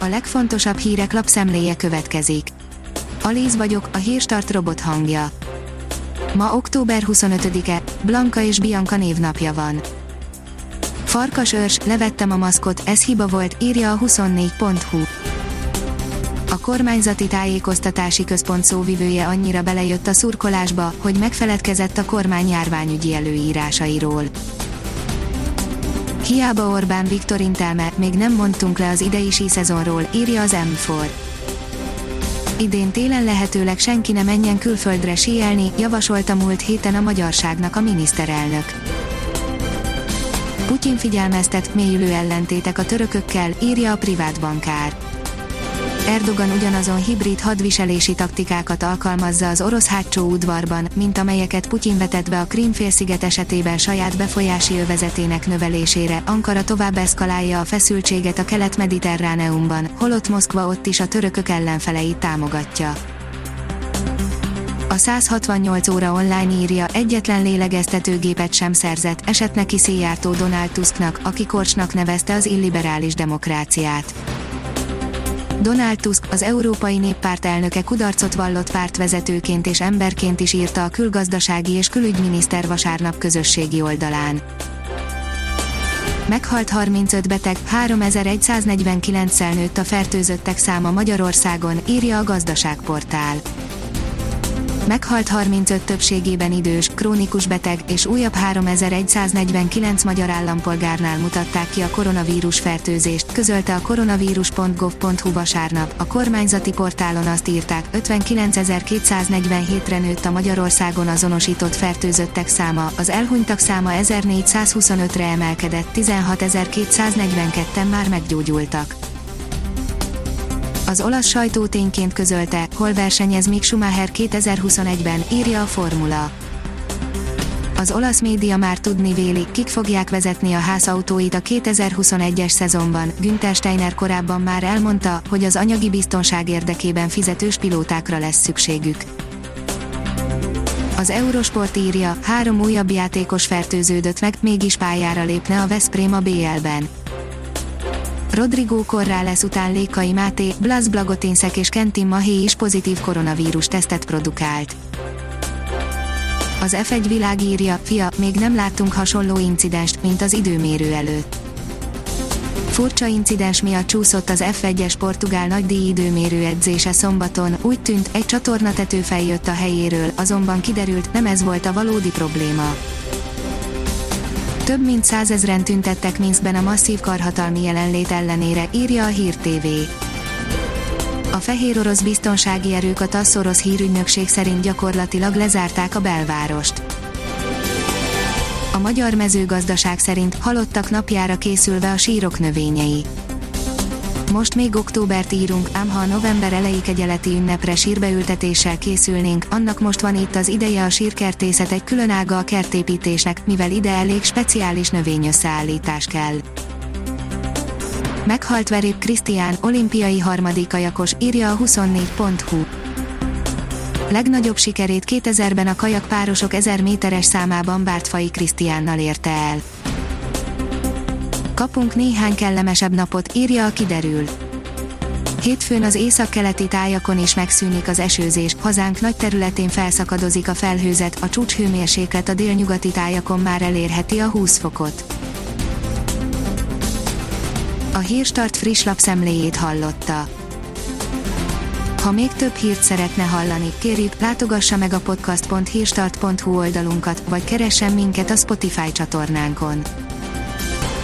a legfontosabb hírek lapszemléje következik. Alíz vagyok, a hírstart robot hangja. Ma október 25-e, Blanka és Bianca névnapja van. Farkas őrs, levettem a maszkot, ez hiba volt, írja a 24.hu. A kormányzati tájékoztatási központ szóvivője annyira belejött a szurkolásba, hogy megfeledkezett a kormány járványügyi előírásairól. Hiába Orbán Viktor intelme, még nem mondtunk le az idei sí szezonról, írja az M4. Idén télen lehetőleg senki ne menjen külföldre síelni, javasolta múlt héten a magyarságnak a miniszterelnök. Putyin figyelmeztet, mélyülő ellentétek a törökökkel, írja a privát bankár. Erdogan ugyanazon hibrid hadviselési taktikákat alkalmazza az orosz hátsó udvarban, mint amelyeket Putyin vetett be a Krímfélsziget esetében saját befolyási övezetének növelésére. Ankara tovább eszkalálja a feszültséget a kelet-mediterráneumban, holott Moszkva ott is a törökök ellenfeleit támogatja. A 168 óra online írja, egyetlen lélegeztetőgépet sem szerzett, esett neki széjártó Donald Tusknak, aki korcsnak nevezte az illiberális demokráciát. Donald Tusk, az Európai Néppárt elnöke kudarcot vallott pártvezetőként és emberként is írta a külgazdasági és külügyminiszter vasárnap közösségi oldalán. Meghalt 35 beteg, 3149-szel nőtt a fertőzöttek száma Magyarországon, írja a gazdaságportál meghalt 35 többségében idős, krónikus beteg, és újabb 3149 magyar állampolgárnál mutatták ki a koronavírus fertőzést, közölte a koronavírus.gov.hu vasárnap. A kormányzati portálon azt írták, 59.247-re nőtt a Magyarországon azonosított fertőzöttek száma, az elhunytak száma 1425-re emelkedett, 16.242-en már meggyógyultak. Az olasz sajtó tényként közölte, hol versenyez Mick Schumacher 2021-ben, írja a Formula. Az olasz média már tudni véli, kik fogják vezetni a házautóit a 2021-es szezonban. Günther Steiner korábban már elmondta, hogy az anyagi biztonság érdekében fizetős pilótákra lesz szükségük. Az Eurosport írja, három újabb játékos fertőződött meg, mégis pályára lépne a Veszprém a BL-ben. Rodrigo Corrales után Lékai Máté, Blas Blagotinszek és Kentin Mahé is pozitív koronavírus tesztet produkált. Az F1 világ fia, még nem láttunk hasonló incidenst, mint az időmérő előtt. Furcsa incidens miatt csúszott az F1-es portugál nagydíj időmérő edzése szombaton, úgy tűnt, egy csatornatető feljött a helyéről, azonban kiderült, nem ez volt a valódi probléma. Több mint százezren tüntettek Minskben a masszív karhatalmi jelenlét ellenére, írja a Hír TV. A fehér orosz biztonsági erők a TASZ orosz hírügynökség szerint gyakorlatilag lezárták a belvárost. A magyar mezőgazdaság szerint halottak napjára készülve a sírok növényei. Most még októbert írunk, ám ha a november elejé kegyeleti ünnepre sírbeültetéssel készülnénk, annak most van itt az ideje a sírkertészet egy külön ága a kertépítésnek, mivel ide elég speciális növényösszeállítás kell. Meghalt Verép Krisztián, olimpiai harmadik kajakos, írja a 24.hu. Legnagyobb sikerét 2000-ben a kajak párosok 1000 méteres számában Bártfai Krisztiánnal érte el kapunk néhány kellemesebb napot, írja a kiderül. Hétfőn az északkeleti tájakon is megszűnik az esőzés, hazánk nagy területén felszakadozik a felhőzet, a csúcshőmérséklet a délnyugati tájakon már elérheti a 20 fokot. A Hírstart friss lapszemléjét hallotta. Ha még több hírt szeretne hallani, kérjük, látogassa meg a podcast.hírstart.hu oldalunkat, vagy keressen minket a Spotify csatornánkon